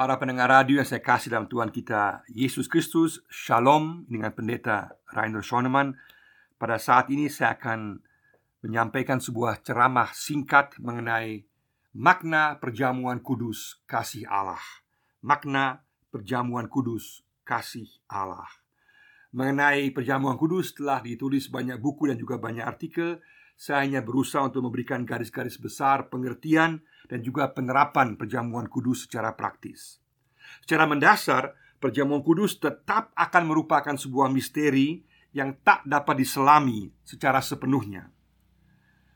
Para pendengar radio yang saya kasih dalam Tuhan kita Yesus Kristus Shalom dengan pendeta Rainer Schoenemann. Pada saat ini saya akan menyampaikan sebuah ceramah singkat mengenai Makna perjamuan kudus kasih Allah. Makna perjamuan kudus kasih Allah. Mengenai perjamuan kudus telah ditulis banyak buku dan juga banyak artikel Saya hanya berusaha untuk memberikan garis-garis besar pengertian dan juga penerapan perjamuan kudus secara praktis. Secara mendasar, perjamuan kudus tetap akan merupakan sebuah misteri yang tak dapat diselami secara sepenuhnya.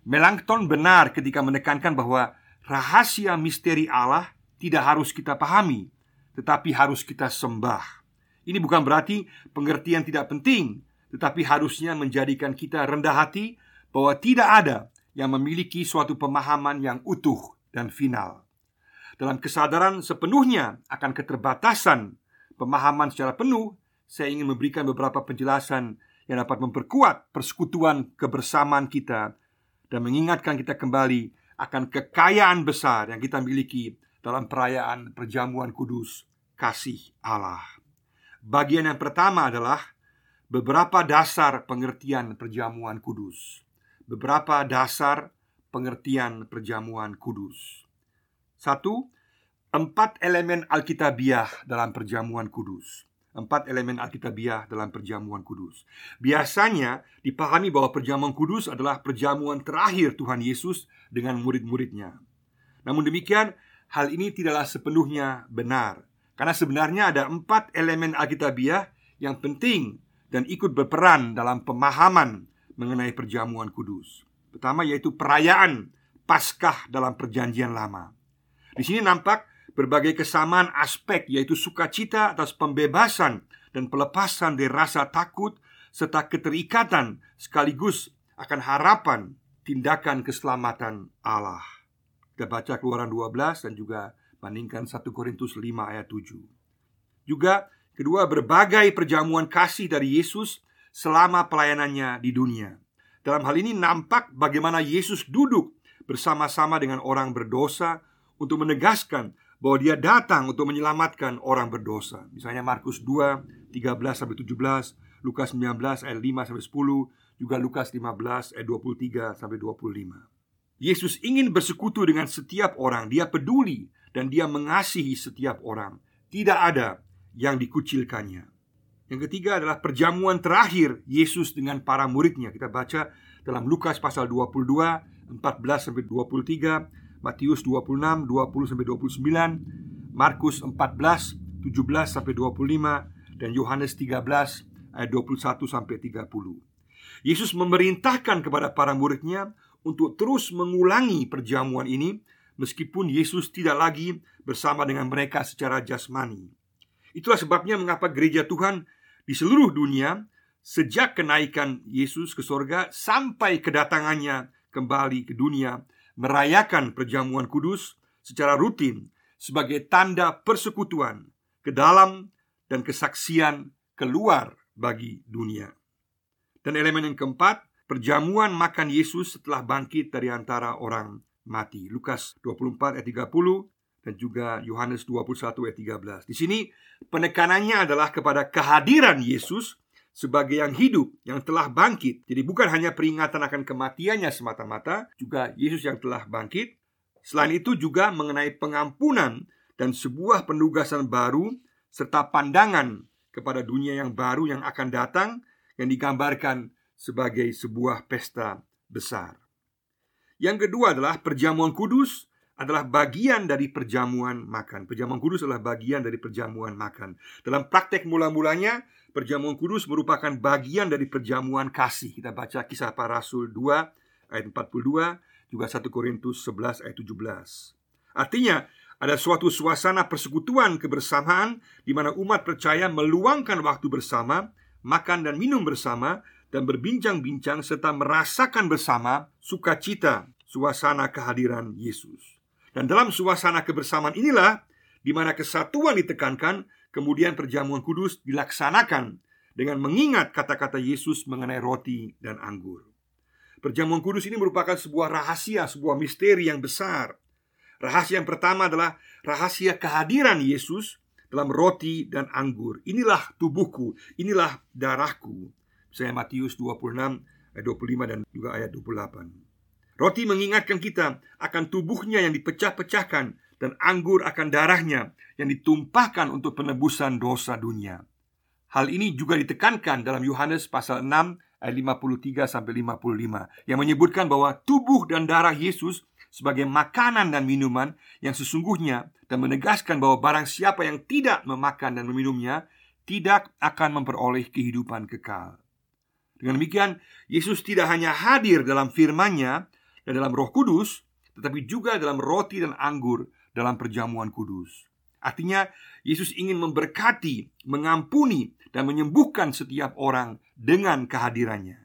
Melanchthon benar ketika menekankan bahwa rahasia misteri Allah tidak harus kita pahami, tetapi harus kita sembah. Ini bukan berarti pengertian tidak penting, tetapi harusnya menjadikan kita rendah hati bahwa tidak ada yang memiliki suatu pemahaman yang utuh dan final. Dalam kesadaran sepenuhnya akan keterbatasan pemahaman secara penuh, saya ingin memberikan beberapa penjelasan yang dapat memperkuat persekutuan kebersamaan kita dan mengingatkan kita kembali akan kekayaan besar yang kita miliki dalam perayaan perjamuan kudus kasih Allah. Bagian yang pertama adalah beberapa dasar pengertian perjamuan kudus. Beberapa dasar pengertian perjamuan kudus. Satu, empat elemen Alkitabiah dalam perjamuan kudus. Empat elemen Alkitabiah dalam perjamuan kudus. Biasanya dipahami bahwa perjamuan kudus adalah perjamuan terakhir Tuhan Yesus dengan murid-muridnya. Namun demikian, hal ini tidaklah sepenuhnya benar. Karena sebenarnya ada empat elemen Alkitabiah yang penting dan ikut berperan dalam pemahaman mengenai perjamuan kudus. Pertama yaitu perayaan Paskah dalam Perjanjian Lama. Di sini nampak berbagai kesamaan aspek yaitu sukacita atas pembebasan dan pelepasan dari rasa takut serta keterikatan sekaligus akan harapan tindakan keselamatan Allah. Kita baca Keluaran 12 dan juga bandingkan 1 Korintus 5 ayat 7. Juga kedua berbagai perjamuan kasih dari Yesus selama pelayanannya di dunia. Dalam hal ini nampak bagaimana Yesus duduk bersama-sama dengan orang berdosa untuk menegaskan bahwa dia datang untuk menyelamatkan orang berdosa. Misalnya Markus 2 13 sampai 17, Lukas 19 ayat 5 sampai 10, juga Lukas 15 ayat 23 sampai 25. Yesus ingin bersekutu dengan setiap orang, dia peduli dan dia mengasihi setiap orang. Tidak ada yang dikucilkannya. Yang ketiga adalah perjamuan terakhir Yesus dengan para muridnya. Kita baca dalam Lukas pasal 22 14 sampai 23, Matius 26 20 sampai 29, Markus 14 17 sampai 25 dan Yohanes 13 ayat 21 sampai 30. Yesus memerintahkan kepada para muridnya untuk terus mengulangi perjamuan ini meskipun Yesus tidak lagi bersama dengan mereka secara jasmani. Itulah sebabnya mengapa gereja Tuhan di seluruh dunia sejak kenaikan Yesus ke sorga sampai kedatangannya kembali ke dunia merayakan perjamuan kudus secara rutin sebagai tanda persekutuan ke dalam dan kesaksian keluar bagi dunia. Dan elemen yang keempat, perjamuan makan Yesus setelah bangkit dari antara orang mati. Lukas 24 ayat 30 dan juga Yohanes 21 ayat 13. Di sini penekanannya adalah kepada kehadiran Yesus sebagai yang hidup yang telah bangkit. Jadi bukan hanya peringatan akan kematiannya semata-mata, juga Yesus yang telah bangkit. Selain itu juga mengenai pengampunan dan sebuah penugasan baru serta pandangan kepada dunia yang baru yang akan datang yang digambarkan sebagai sebuah pesta besar. Yang kedua adalah perjamuan kudus adalah bagian dari perjamuan makan. Perjamuan kudus adalah bagian dari perjamuan makan. Dalam praktek mula-mulanya, perjamuan kudus merupakan bagian dari perjamuan kasih. Kita baca kisah para rasul 2 ayat 42, juga 1 Korintus 11 ayat 17. Artinya, ada suatu suasana persekutuan kebersamaan di mana umat percaya meluangkan waktu bersama, makan dan minum bersama, dan berbincang-bincang serta merasakan bersama sukacita suasana kehadiran Yesus. Dan dalam suasana kebersamaan inilah di mana kesatuan ditekankan, kemudian perjamuan kudus dilaksanakan dengan mengingat kata-kata Yesus mengenai roti dan anggur. Perjamuan kudus ini merupakan sebuah rahasia, sebuah misteri yang besar. Rahasia yang pertama adalah rahasia kehadiran Yesus dalam roti dan anggur. Inilah tubuhku, inilah darahku. Saya Matius 26 ayat 25 dan juga ayat 28. Roti mengingatkan kita akan tubuhnya yang dipecah-pecahkan dan anggur akan darahnya yang ditumpahkan untuk penebusan dosa dunia. Hal ini juga ditekankan dalam Yohanes pasal 6 ayat 53 sampai 55 yang menyebutkan bahwa tubuh dan darah Yesus sebagai makanan dan minuman yang sesungguhnya dan menegaskan bahwa barang siapa yang tidak memakan dan meminumnya tidak akan memperoleh kehidupan kekal. Dengan demikian, Yesus tidak hanya hadir dalam firman-Nya dan dalam Roh Kudus, tetapi juga dalam roti dan anggur dalam perjamuan kudus. Artinya, Yesus ingin memberkati, mengampuni, dan menyembuhkan setiap orang dengan kehadirannya.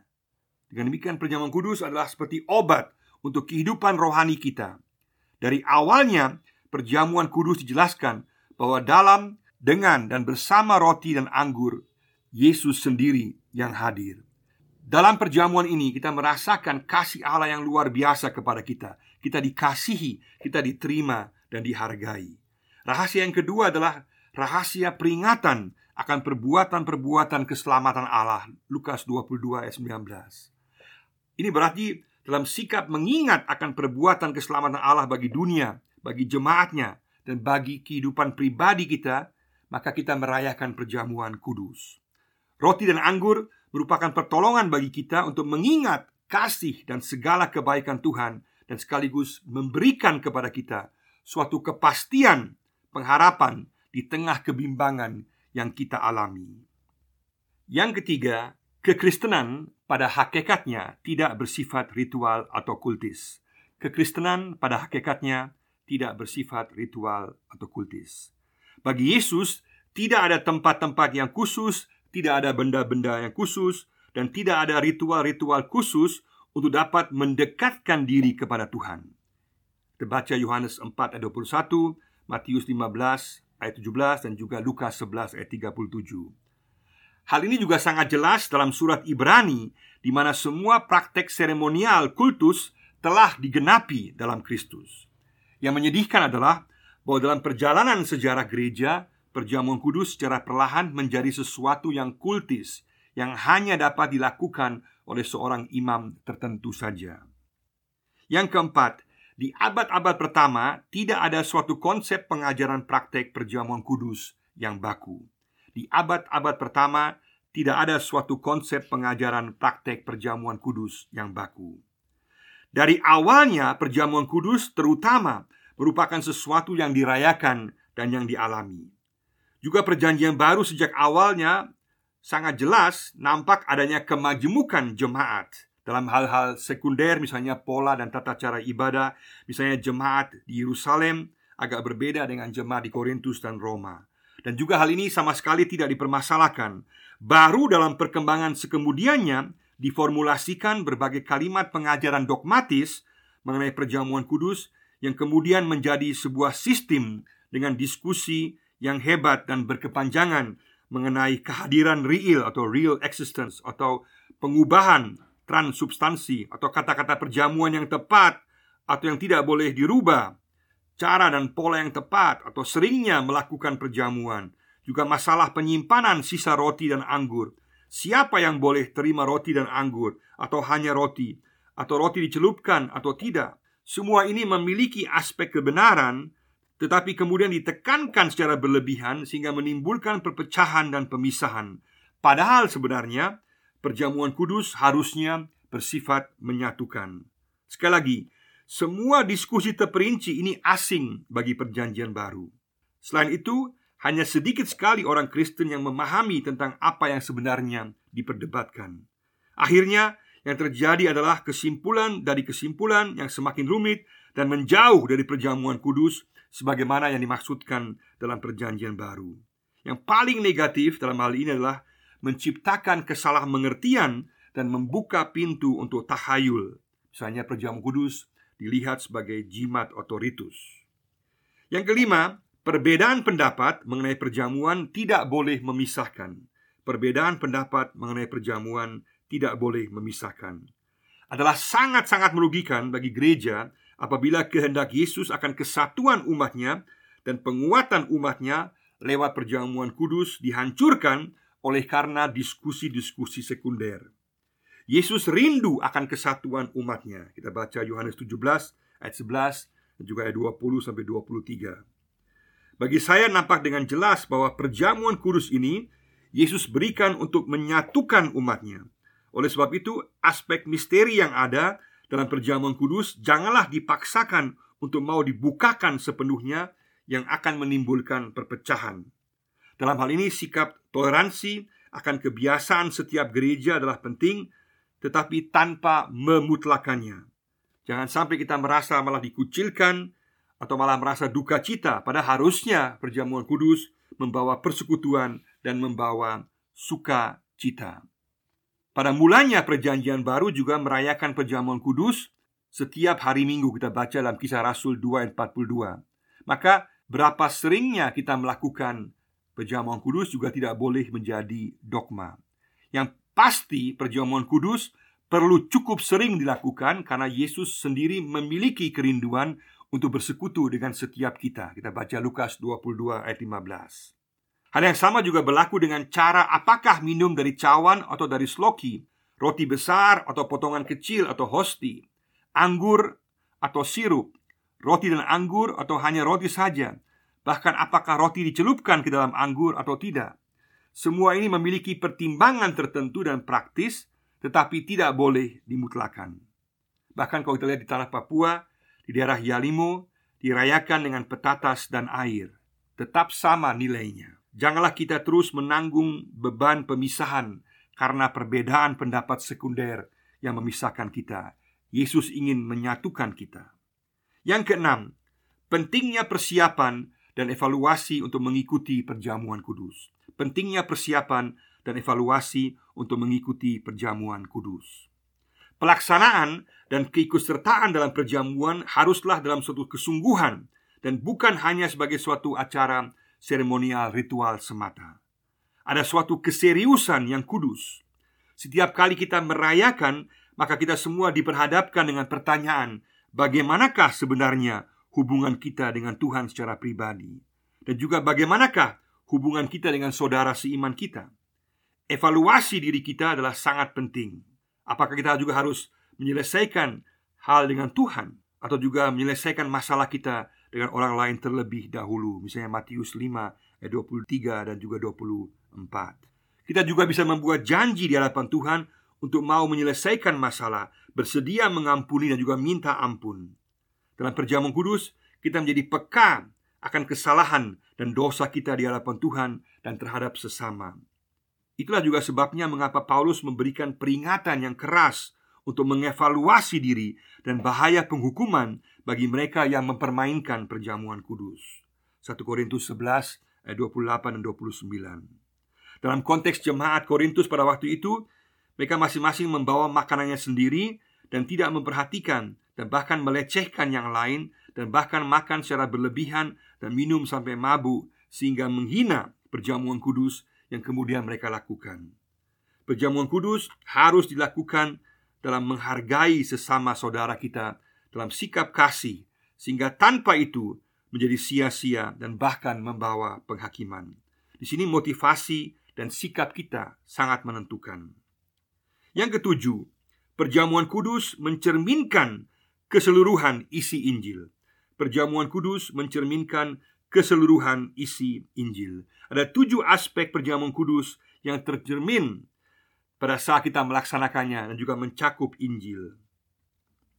Dengan demikian, perjamuan kudus adalah seperti obat untuk kehidupan rohani kita. Dari awalnya, perjamuan kudus dijelaskan bahwa dalam, dengan, dan bersama roti dan anggur, Yesus sendiri yang hadir. Dalam perjamuan ini kita merasakan kasih Allah yang luar biasa kepada kita. Kita dikasihi, kita diterima dan dihargai. Rahasia yang kedua adalah rahasia peringatan akan perbuatan-perbuatan keselamatan Allah. Lukas 22 ayat 19. Ini berarti dalam sikap mengingat akan perbuatan keselamatan Allah bagi dunia, bagi jemaatnya, dan bagi kehidupan pribadi kita, maka kita merayakan perjamuan kudus. Roti dan anggur merupakan pertolongan bagi kita untuk mengingat kasih dan segala kebaikan Tuhan dan sekaligus memberikan kepada kita suatu kepastian pengharapan di tengah kebimbangan yang kita alami. Yang ketiga, kekristenan pada hakikatnya tidak bersifat ritual atau kultis. Kekristenan pada hakikatnya tidak bersifat ritual atau kultis. Bagi Yesus, tidak ada tempat-tempat yang khusus, tidak ada benda-benda yang khusus, dan tidak ada ritual-ritual khusus untuk dapat mendekatkan diri kepada Tuhan. Terbaca Yohanes 4 ayat 21, Matius 15 ayat 17 dan juga Lukas 11 ayat 37. Hal ini juga sangat jelas dalam surat Ibrani di mana semua praktek seremonial kultus telah digenapi dalam Kristus. Yang menyedihkan adalah bahwa dalam perjalanan sejarah gereja, perjamuan kudus secara perlahan menjadi sesuatu yang kultis yang hanya dapat dilakukan oleh seorang imam tertentu saja. Yang keempat, di abad-abad pertama tidak ada suatu konsep pengajaran praktek perjamuan kudus yang baku. Di abad-abad pertama tidak ada suatu konsep pengajaran praktek perjamuan kudus yang baku. Dari awalnya, perjamuan kudus terutama merupakan sesuatu yang dirayakan dan yang dialami. Juga perjanjian baru sejak awalnya sangat jelas nampak adanya kemajemukan jemaat dalam hal-hal sekunder misalnya pola dan tata cara ibadah, misalnya jemaat di Yerusalem agak berbeda dengan jemaat di Korintus dan Roma. Dan juga hal ini sama sekali tidak dipermasalahkan Baru dalam perkembangan sekemudiannya diformulasikan berbagai kalimat pengajaran dogmatis mengenai perjamuan kudus yang kemudian menjadi sebuah sistem dengan diskusi yang hebat dan berkepanjangan mengenai kehadiran real atau real existence atau pengubahan transubstansi atau kata-kata perjamuan yang tepat atau yang tidak boleh dirubah, cara dan pola yang tepat atau seringnya melakukan perjamuan, juga masalah penyimpanan sisa roti dan anggur. Siapa yang boleh terima roti dan anggur, atau hanya roti, atau roti dicelupkan atau tidak? Semua ini memiliki aspek kebenaran, tetapi kemudian ditekankan secara berlebihan sehingga menimbulkan perpecahan dan pemisahan. Padahal sebenarnya perjamuan kudus harusnya bersifat menyatukan. Sekali lagi, semua diskusi terperinci ini asing bagi Perjanjian Baru. Selain itu, hanya sedikit sekali orang Kristen yang memahami tentang apa yang sebenarnya diperdebatkan. Akhirnya, yang terjadi adalah kesimpulan dari kesimpulan yang semakin rumit dan menjauh dari perjamuan kudus sebagaimana yang dimaksudkan dalam perjanjian baru. Yang paling negatif dalam hal ini adalah menciptakan kesalahan mengertian dan membuka pintu untuk tahayul. Misalnya perjamuan kudus dilihat sebagai jimat otoritus. Yang kelima, Perbedaan pendapat mengenai perjamuan tidak boleh memisahkan. Perbedaan pendapat mengenai perjamuan tidak boleh memisahkan. Adalah sangat-sangat merugikan bagi gereja apabila kehendak Yesus akan kesatuan umatnya dan penguatan umatnya lewat perjamuan kudus dihancurkan oleh karena diskusi-diskusi sekunder. Yesus rindu akan kesatuan umatnya. Kita baca Yohanes 17 ayat 11 dan juga ayat 20 sampai 23. Bagi saya nampak dengan jelas bahwa perjamuan kudus ini Yesus berikan untuk menyatukan umatnya. Oleh sebab itu, aspek misteri yang ada dalam perjamuan kudus janganlah dipaksakan untuk mau dibukakan sepenuhnya yang akan menimbulkan perpecahan. Dalam hal ini sikap toleransi akan kebiasaan setiap gereja adalah penting tetapi tanpa memutlakannya. Jangan sampai kita merasa malah dikucilkan atau malah merasa duka cita pada harusnya perjamuan kudus membawa persekutuan dan membawa sukacita. Pada mulanya perjanjian baru juga merayakan perjamuan kudus setiap hari Minggu kita baca dalam kisah Rasul 2 ayat 42. Maka berapa seringnya kita melakukan perjamuan kudus juga tidak boleh menjadi dogma. Yang pasti perjamuan kudus perlu cukup sering dilakukan karena Yesus sendiri memiliki kerinduan untuk bersekutu dengan setiap kita. Kita baca Lukas 22 ayat 15. Hal yang sama juga berlaku dengan cara apakah minum dari cawan atau dari sloki, roti besar atau potongan kecil atau hosti, anggur atau sirup, roti dan anggur atau hanya roti saja, bahkan apakah roti dicelupkan ke dalam anggur atau tidak. Semua ini memiliki pertimbangan tertentu dan praktis, tetapi tidak boleh dimutlakan. Bahkan kalau kita lihat di tanah Papua, di daerah Yalimo, dirayakan dengan petatas dan air, tetap sama nilainya. Janganlah kita terus menanggung beban pemisahan karena perbedaan pendapat sekunder yang memisahkan kita. Yesus ingin menyatukan kita. Yang keenam, pentingnya persiapan dan evaluasi untuk mengikuti perjamuan kudus. Pentingnya persiapan dan evaluasi untuk mengikuti perjamuan kudus. Pelaksanaan dan keikutsertaan dalam perjamuan haruslah dalam suatu kesungguhan dan bukan hanya sebagai suatu acara seremonial ritual semata. Ada suatu keseriusan yang kudus. Setiap kali kita merayakan, maka kita semua diperhadapkan dengan pertanyaan, bagaimanakah sebenarnya hubungan kita dengan Tuhan secara pribadi? Dan juga bagaimanakah hubungan kita dengan saudara seiman kita? Evaluasi diri kita adalah sangat penting. Apakah kita juga harus menyelesaikan hal dengan Tuhan atau juga menyelesaikan masalah kita dengan orang lain terlebih dahulu Misalnya Matius 5 ayat 23 dan juga 24 Kita juga bisa membuat janji di hadapan Tuhan Untuk mau menyelesaikan masalah Bersedia mengampuni dan juga minta ampun. Dalam perjamuan kudus Kita menjadi peka akan kesalahan dan dosa kita di hadapan Tuhan Dan terhadap sesama. Itulah juga sebabnya mengapa Paulus memberikan peringatan yang keras untuk mengevaluasi diri dan bahaya penghukuman bagi mereka yang mempermainkan perjamuan kudus. 1 Korintus 11 ayat 28 dan 29. Dalam konteks jemaat Korintus pada waktu itu, mereka masing-masing membawa makanannya sendiri dan tidak memperhatikan dan bahkan melecehkan yang lain dan bahkan makan secara berlebihan dan minum sampai mabuk sehingga menghina perjamuan kudus yang kemudian mereka lakukan. Perjamuan kudus harus dilakukan dalam menghargai sesama saudara kita dalam sikap kasih sehingga tanpa itu menjadi sia-sia dan bahkan membawa penghakiman. Di sini motivasi dan sikap kita sangat menentukan. Yang ketujuh, perjamuan kudus mencerminkan keseluruhan isi Injil. Perjamuan kudus mencerminkan keseluruhan isi Injil. Ada tujuh aspek perjamuan kudus yang tercermin pada saat kita melaksanakannya dan juga mencakup Injil.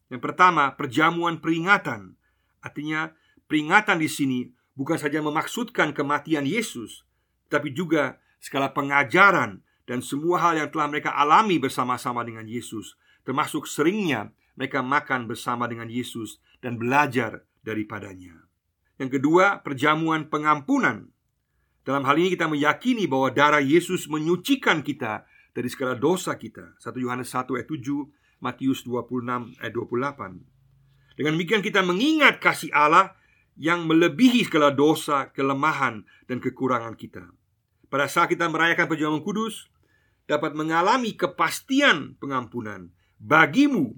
Yang pertama, perjamuan peringatan. Artinya, peringatan di sini bukan saja memaksudkan kematian Yesus, tapi juga segala pengajaran dan semua hal yang telah mereka alami bersama-sama dengan Yesus, termasuk seringnya mereka makan bersama dengan Yesus dan belajar daripadanya. Yang kedua, perjamuan pengampunan. Dalam hal ini kita meyakini bahwa darah Yesus menyucikan kita dari segala dosa kita. 1 Yohanes 1 ayat 7 Matius 26 ayat 28. Dengan demikian kita mengingat kasih Allah yang melebihi segala dosa, kelemahan, dan kekurangan kita. Pada saat kita merayakan perjamuan kudus, dapat mengalami kepastian pengampunan. Bagimu,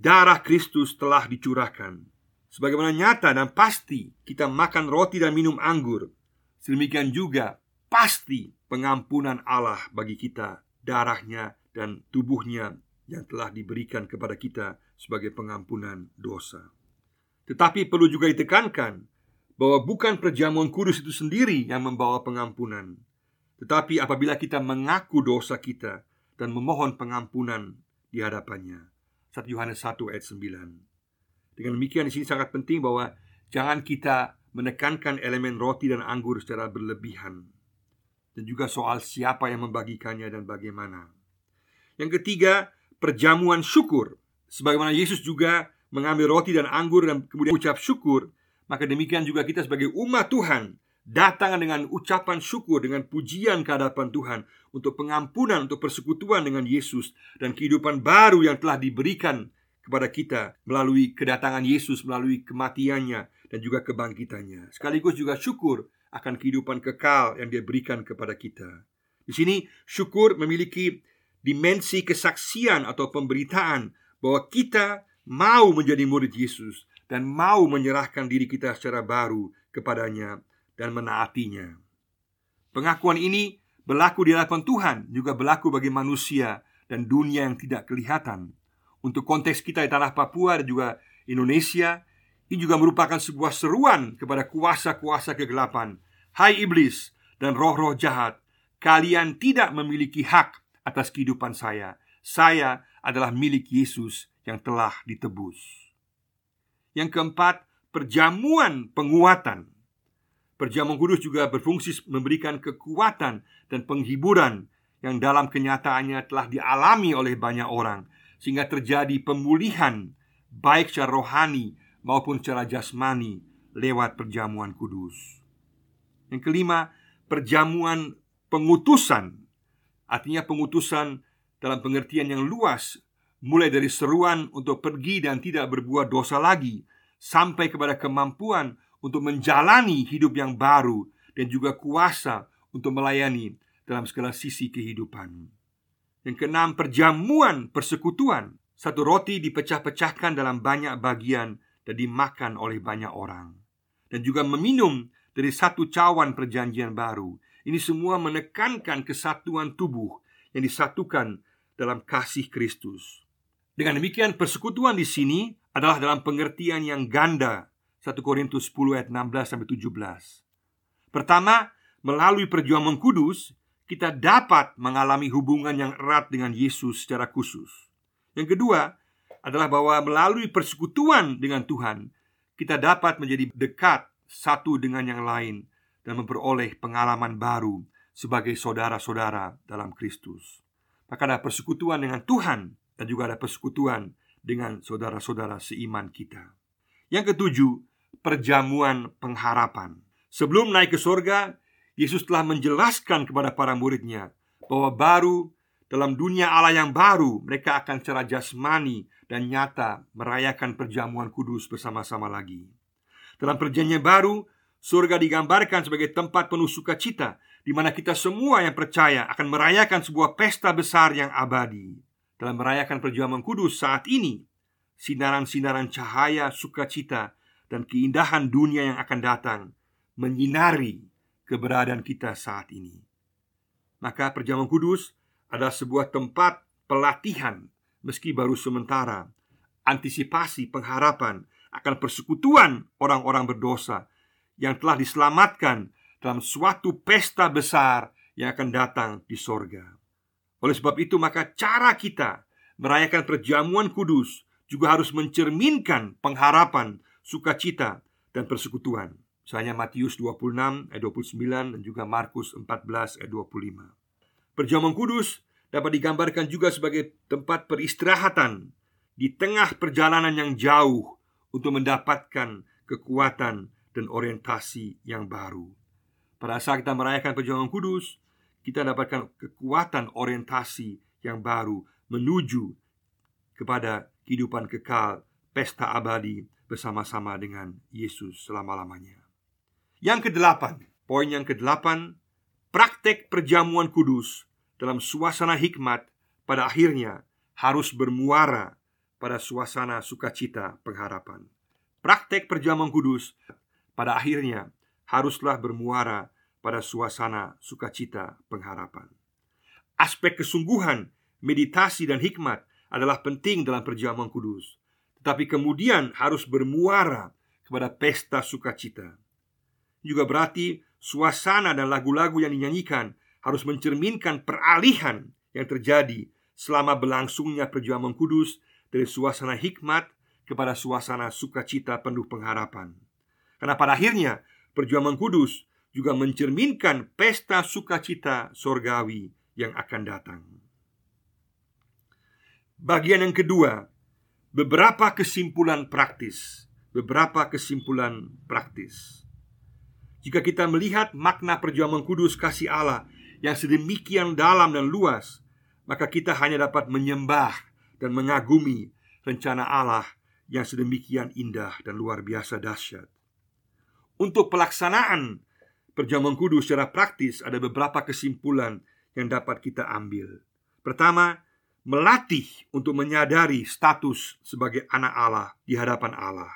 darah Kristus telah dicurahkan. Sebagaimana nyata dan pasti kita makan roti dan minum anggur Sedemikian juga pasti pengampunan Allah bagi kita Darahnya dan tubuhnya yang telah diberikan kepada kita sebagai pengampunan dosa. Tetapi perlu juga ditekankan bahwa bukan perjamuan kudus itu sendiri yang membawa pengampunan. Tetapi apabila kita mengaku dosa kita dan memohon pengampunan di hadapannya. 1 Yohanes 1 ayat 9 dengan demikian di sini sangat penting bahwa jangan kita menekankan elemen roti dan anggur secara berlebihan dan juga soal siapa yang membagikannya dan bagaimana. Yang ketiga, perjamuan syukur. Sebagaimana Yesus juga mengambil roti dan anggur dan kemudian ucap syukur, maka demikian juga kita sebagai umat Tuhan datang dengan ucapan syukur dengan pujian ke hadapan Tuhan untuk pengampunan, untuk persekutuan dengan Yesus dan kehidupan baru yang telah diberikan kepada kita melalui kedatangan Yesus, melalui kematiannya dan juga kebangkitannya. Sekaligus juga syukur akan kehidupan kekal yang Dia berikan kepada kita. Di sini syukur memiliki dimensi kesaksian atau pemberitaan bahwa kita mau menjadi murid Yesus dan mau menyerahkan diri kita secara baru kepadanya dan menaatinya. Pengakuan ini berlaku di hadapan Tuhan, juga berlaku bagi manusia dan dunia yang tidak kelihatan. Untuk konteks kita di tanah Papua dan juga Indonesia Ini juga merupakan sebuah seruan kepada kuasa-kuasa kegelapan Hai iblis dan roh-roh jahat. Kalian tidak memiliki hak atas kehidupan saya. Saya adalah milik Yesus yang telah ditebus. Yang keempat, perjamuan penguatan. Perjamuan kudus juga berfungsi memberikan kekuatan dan penghiburan yang dalam kenyataannya telah dialami oleh banyak orang sehingga terjadi pemulihan baik secara rohani maupun secara jasmani lewat perjamuan kudus. Yang kelima, perjamuan pengutusan. Artinya pengutusan dalam pengertian yang luas mulai dari seruan untuk pergi dan tidak berbuat dosa lagi sampai kepada kemampuan untuk menjalani hidup yang baru dan juga kuasa untuk melayani dalam segala sisi kehidupan. Yang keenam, perjamuan persekutuan. Satu roti dipecah-pecahkan dalam banyak bagian dan dimakan oleh banyak orang. Dan juga meminum dari satu cawan perjanjian baru. Ini semua menekankan kesatuan tubuh yang disatukan dalam kasih Kristus. Dengan demikian persekutuan di sini adalah dalam pengertian yang ganda. 1 Korintus 10 ayat 16 sampai 17. Pertama, melalui perjuangan kudus kita dapat mengalami hubungan yang erat dengan Yesus secara khusus. Yang kedua adalah bahwa melalui persekutuan dengan Tuhan, kita dapat menjadi dekat satu dengan yang lain dan memperoleh pengalaman baru sebagai saudara-saudara dalam Kristus. Maka ada persekutuan dengan Tuhan dan juga ada persekutuan dengan saudara-saudara seiman kita. Yang ketujuh, perjamuan pengharapan. Sebelum naik ke sorga, Yesus telah menjelaskan kepada para muridnya bahwa baru dalam dunia Allah yang baru mereka akan secara jasmani dan nyata merayakan perjamuan kudus bersama-sama lagi. Dalam perjanjian baru, surga digambarkan sebagai tempat penuh sukacita di mana kita semua yang percaya akan merayakan sebuah pesta besar yang abadi. Dalam merayakan perjamuan kudus saat ini, sinaran-sinaran cahaya sukacita dan keindahan dunia yang akan datang menyinari keberadaan kita saat ini. Maka perjamuan kudus adalah sebuah tempat pelatihan meski baru sementara, antisipasi pengharapan akan persekutuan orang-orang berdosa yang telah diselamatkan dalam suatu pesta besar yang akan datang di sorga. Oleh sebab itu, maka cara kita merayakan perjamuan kudus juga harus mencerminkan pengharapan, sukacita, dan persekutuan. Misalnya Matius 26 ayat 29 dan juga Markus 14 ayat 25 Perjamuan kudus dapat digambarkan juga sebagai tempat peristirahatan Di tengah perjalanan yang jauh Untuk mendapatkan kekuatan dan orientasi yang baru. Pada saat kita merayakan perjamuan kudus Kita dapatkan kekuatan orientasi yang baru Menuju kepada kehidupan kekal Pesta abadi bersama-sama dengan Yesus selama-lamanya. Yang kedelapan, poin yang kedelapan, praktek perjamuan kudus dalam suasana hikmat pada akhirnya harus bermuara pada suasana sukacita pengharapan. praktek perjamuan kudus pada akhirnya haruslah bermuara pada suasana sukacita pengharapan. Aspek kesungguhan, meditasi dan hikmat adalah penting dalam perjamuan kudus, tetapi kemudian harus bermuara kepada pesta sukacita. Juga berarti suasana dan lagu-lagu yang dinyanyikan harus mencerminkan peralihan yang terjadi selama berlangsungnya perjuangan kudus dari suasana hikmat kepada suasana sukacita penuh pengharapan. Karena pada akhirnya perjuangan kudus juga mencerminkan pesta sukacita sorgawi yang akan datang. Bagian yang kedua, beberapa kesimpulan praktis. Beberapa kesimpulan praktis. Jika kita melihat makna perjuangan kudus kasih Allah yang sedemikian dalam dan luas, maka kita hanya dapat menyembah dan mengagumi rencana Allah yang sedemikian indah dan luar biasa dahsyat. Untuk pelaksanaan perjamuan kudus secara praktis ada beberapa kesimpulan yang dapat kita ambil. Pertama, melatih untuk menyadari status sebagai anak Allah di hadapan Allah.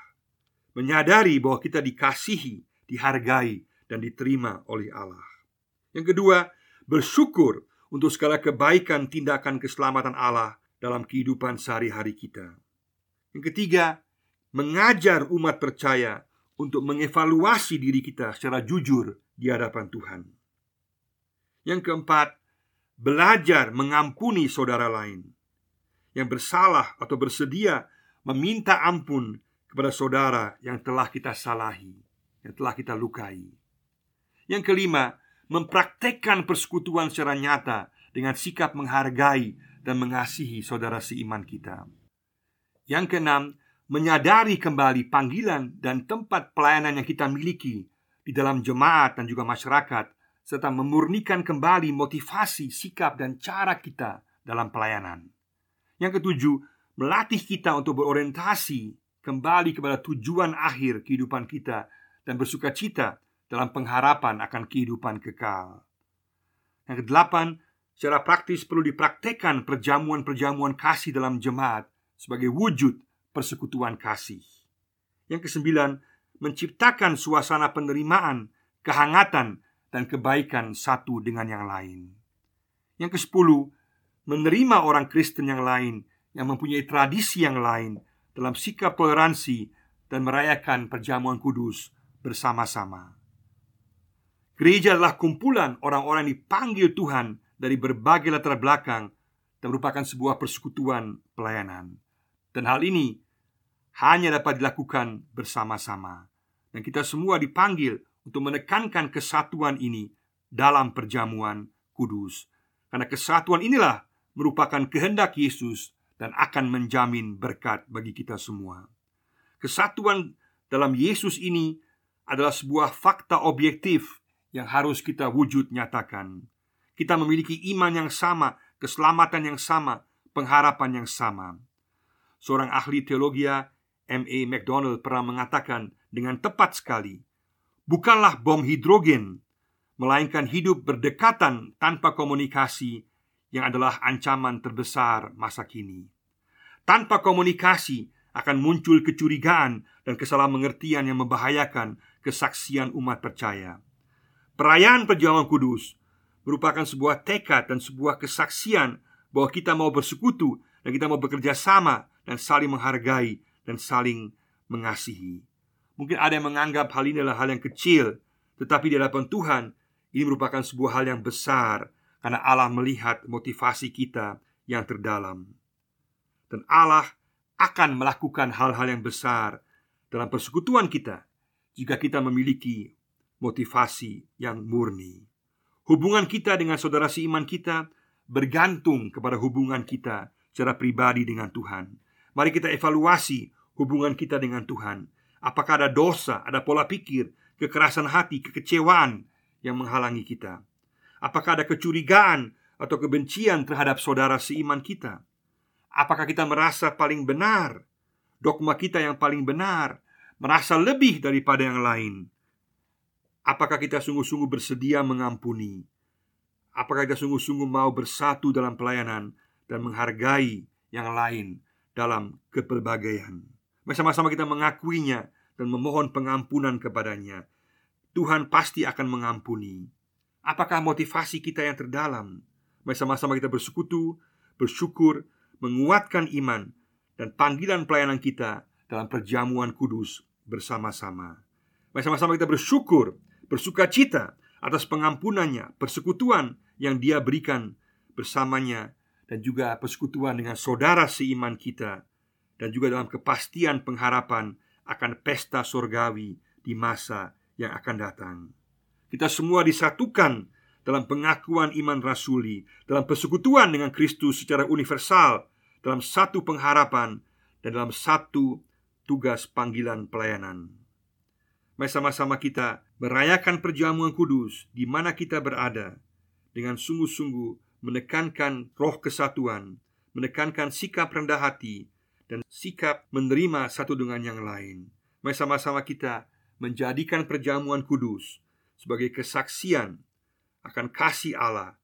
Menyadari bahwa kita dikasihi dihargai, dan diterima oleh Allah. Yang kedua, bersyukur untuk segala kebaikan tindakan keselamatan Allah dalam kehidupan sehari-hari kita. Yang ketiga, mengajar umat percaya untuk mengevaluasi diri kita secara jujur di hadapan Tuhan. Yang keempat, belajar mengampuni saudara lain yang bersalah atau bersedia meminta ampun kepada saudara yang telah kita salahi, yang telah kita lukai. Yang kelima, mempraktekkan persekutuan secara nyata dengan sikap menghargai dan mengasihi saudara seiman kita. Yang keenam, menyadari kembali panggilan dan tempat pelayanan yang kita miliki di dalam jemaat dan juga masyarakat serta memurnikan kembali motivasi, sikap dan cara kita dalam pelayanan. Yang ketujuh, melatih kita untuk berorientasi kembali kepada tujuan akhir kehidupan kita dan bersuka cita dalam pengharapan akan kehidupan kekal. Yang kedelapan, secara praktis perlu dipraktekkan perjamuan-perjamuan kasih dalam jemaat sebagai wujud persekutuan kasih. Yang kesembilan, menciptakan suasana penerimaan, kehangatan, dan kebaikan satu dengan yang lain. Yang kesepuluh, menerima orang Kristen yang lain yang mempunyai tradisi yang lain dalam sikap toleransi dan merayakan perjamuan kudus bersama-sama. Gereja adalah kumpulan orang-orang yang dipanggil Tuhan dari berbagai latar belakang dan merupakan sebuah persekutuan pelayanan. Dan hal ini hanya dapat dilakukan bersama-sama. Dan kita semua dipanggil untuk menekankan kesatuan ini dalam perjamuan kudus. Karena kesatuan inilah merupakan kehendak Yesus dan akan menjamin berkat bagi kita semua. Kesatuan dalam Yesus ini adalah sebuah fakta objektif yang harus kita wujud nyatakan. Kita memiliki iman yang sama, keselamatan yang sama, pengharapan yang sama. Seorang ahli teologi M.A. McDonald pernah mengatakan dengan tepat sekali, bukanlah bom hidrogen, melainkan hidup berdekatan tanpa komunikasi yang adalah ancaman terbesar masa kini. Tanpa komunikasi akan muncul kecurigaan dan kesalahan mengertian yang membahayakan kesaksian umat percaya. Perayaan perjuangan kudus merupakan sebuah tekad dan sebuah kesaksian bahwa kita mau bersekutu dan kita mau bekerja sama dan saling menghargai dan saling mengasihi. Mungkin ada yang menganggap hal ini adalah hal yang kecil, tetapi di hadapan Tuhan ini merupakan sebuah hal yang besar karena Allah melihat motivasi kita yang terdalam. Dan Allah akan melakukan hal-hal yang besar dalam persekutuan kita jika kita memiliki motivasi yang murni. Hubungan kita dengan saudara seiman kita bergantung kepada hubungan kita secara pribadi dengan Tuhan. Mari kita evaluasi hubungan kita dengan Tuhan. Apakah ada dosa, ada pola pikir, kekerasan hati, kekecewaan yang menghalangi kita? Apakah ada kecurigaan atau kebencian terhadap saudara seiman kita? Apakah kita merasa paling benar? Dogma kita yang paling benar, merasa lebih daripada yang lain, Apakah kita sungguh-sungguh bersedia mengampuni? Apakah kita sungguh-sungguh mau bersatu dalam pelayanan dan menghargai yang lain dalam kepelbagaian? Bersama-sama kita mengakuinya dan memohon pengampunan kepadanya, Tuhan pasti akan mengampuni. Apakah motivasi kita yang terdalam? Mari sama-sama kita bersekutu, bersyukur, menguatkan iman dan panggilan pelayanan kita dalam perjamuan kudus bersama-sama. Mari sama-sama kita bersyukur, bersuka cita atas pengampunannya, persekutuan yang dia berikan bersamanya dan juga persekutuan dengan saudara seiman kita dan juga dalam kepastian pengharapan akan pesta surgawi di masa yang akan datang. Kita semua disatukan dalam pengakuan iman rasuli, dalam persekutuan dengan Kristus secara universal, dalam satu pengharapan dan dalam satu tugas panggilan pelayanan. Mari sama-sama kita merayakan perjamuan kudus di mana kita berada dengan sungguh-sungguh menekankan roh kesatuan, menekankan sikap rendah hati dan sikap menerima satu dengan yang lain. Mari sama-sama kita menjadikan perjamuan kudus sebagai kesaksian akan kasih Allah,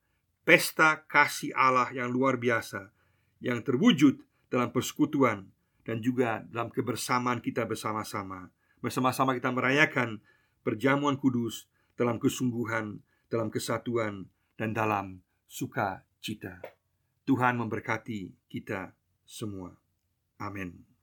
pesta kasih Allah yang luar biasa yang terwujud dalam persekutuan dan juga dalam kebersamaan kita bersama-sama. Bersama-sama kita merayakan perjamuan kudus dalam kesungguhan, dalam kesatuan, dan dalam sukacita. Tuhan memberkati kita semua. Amin.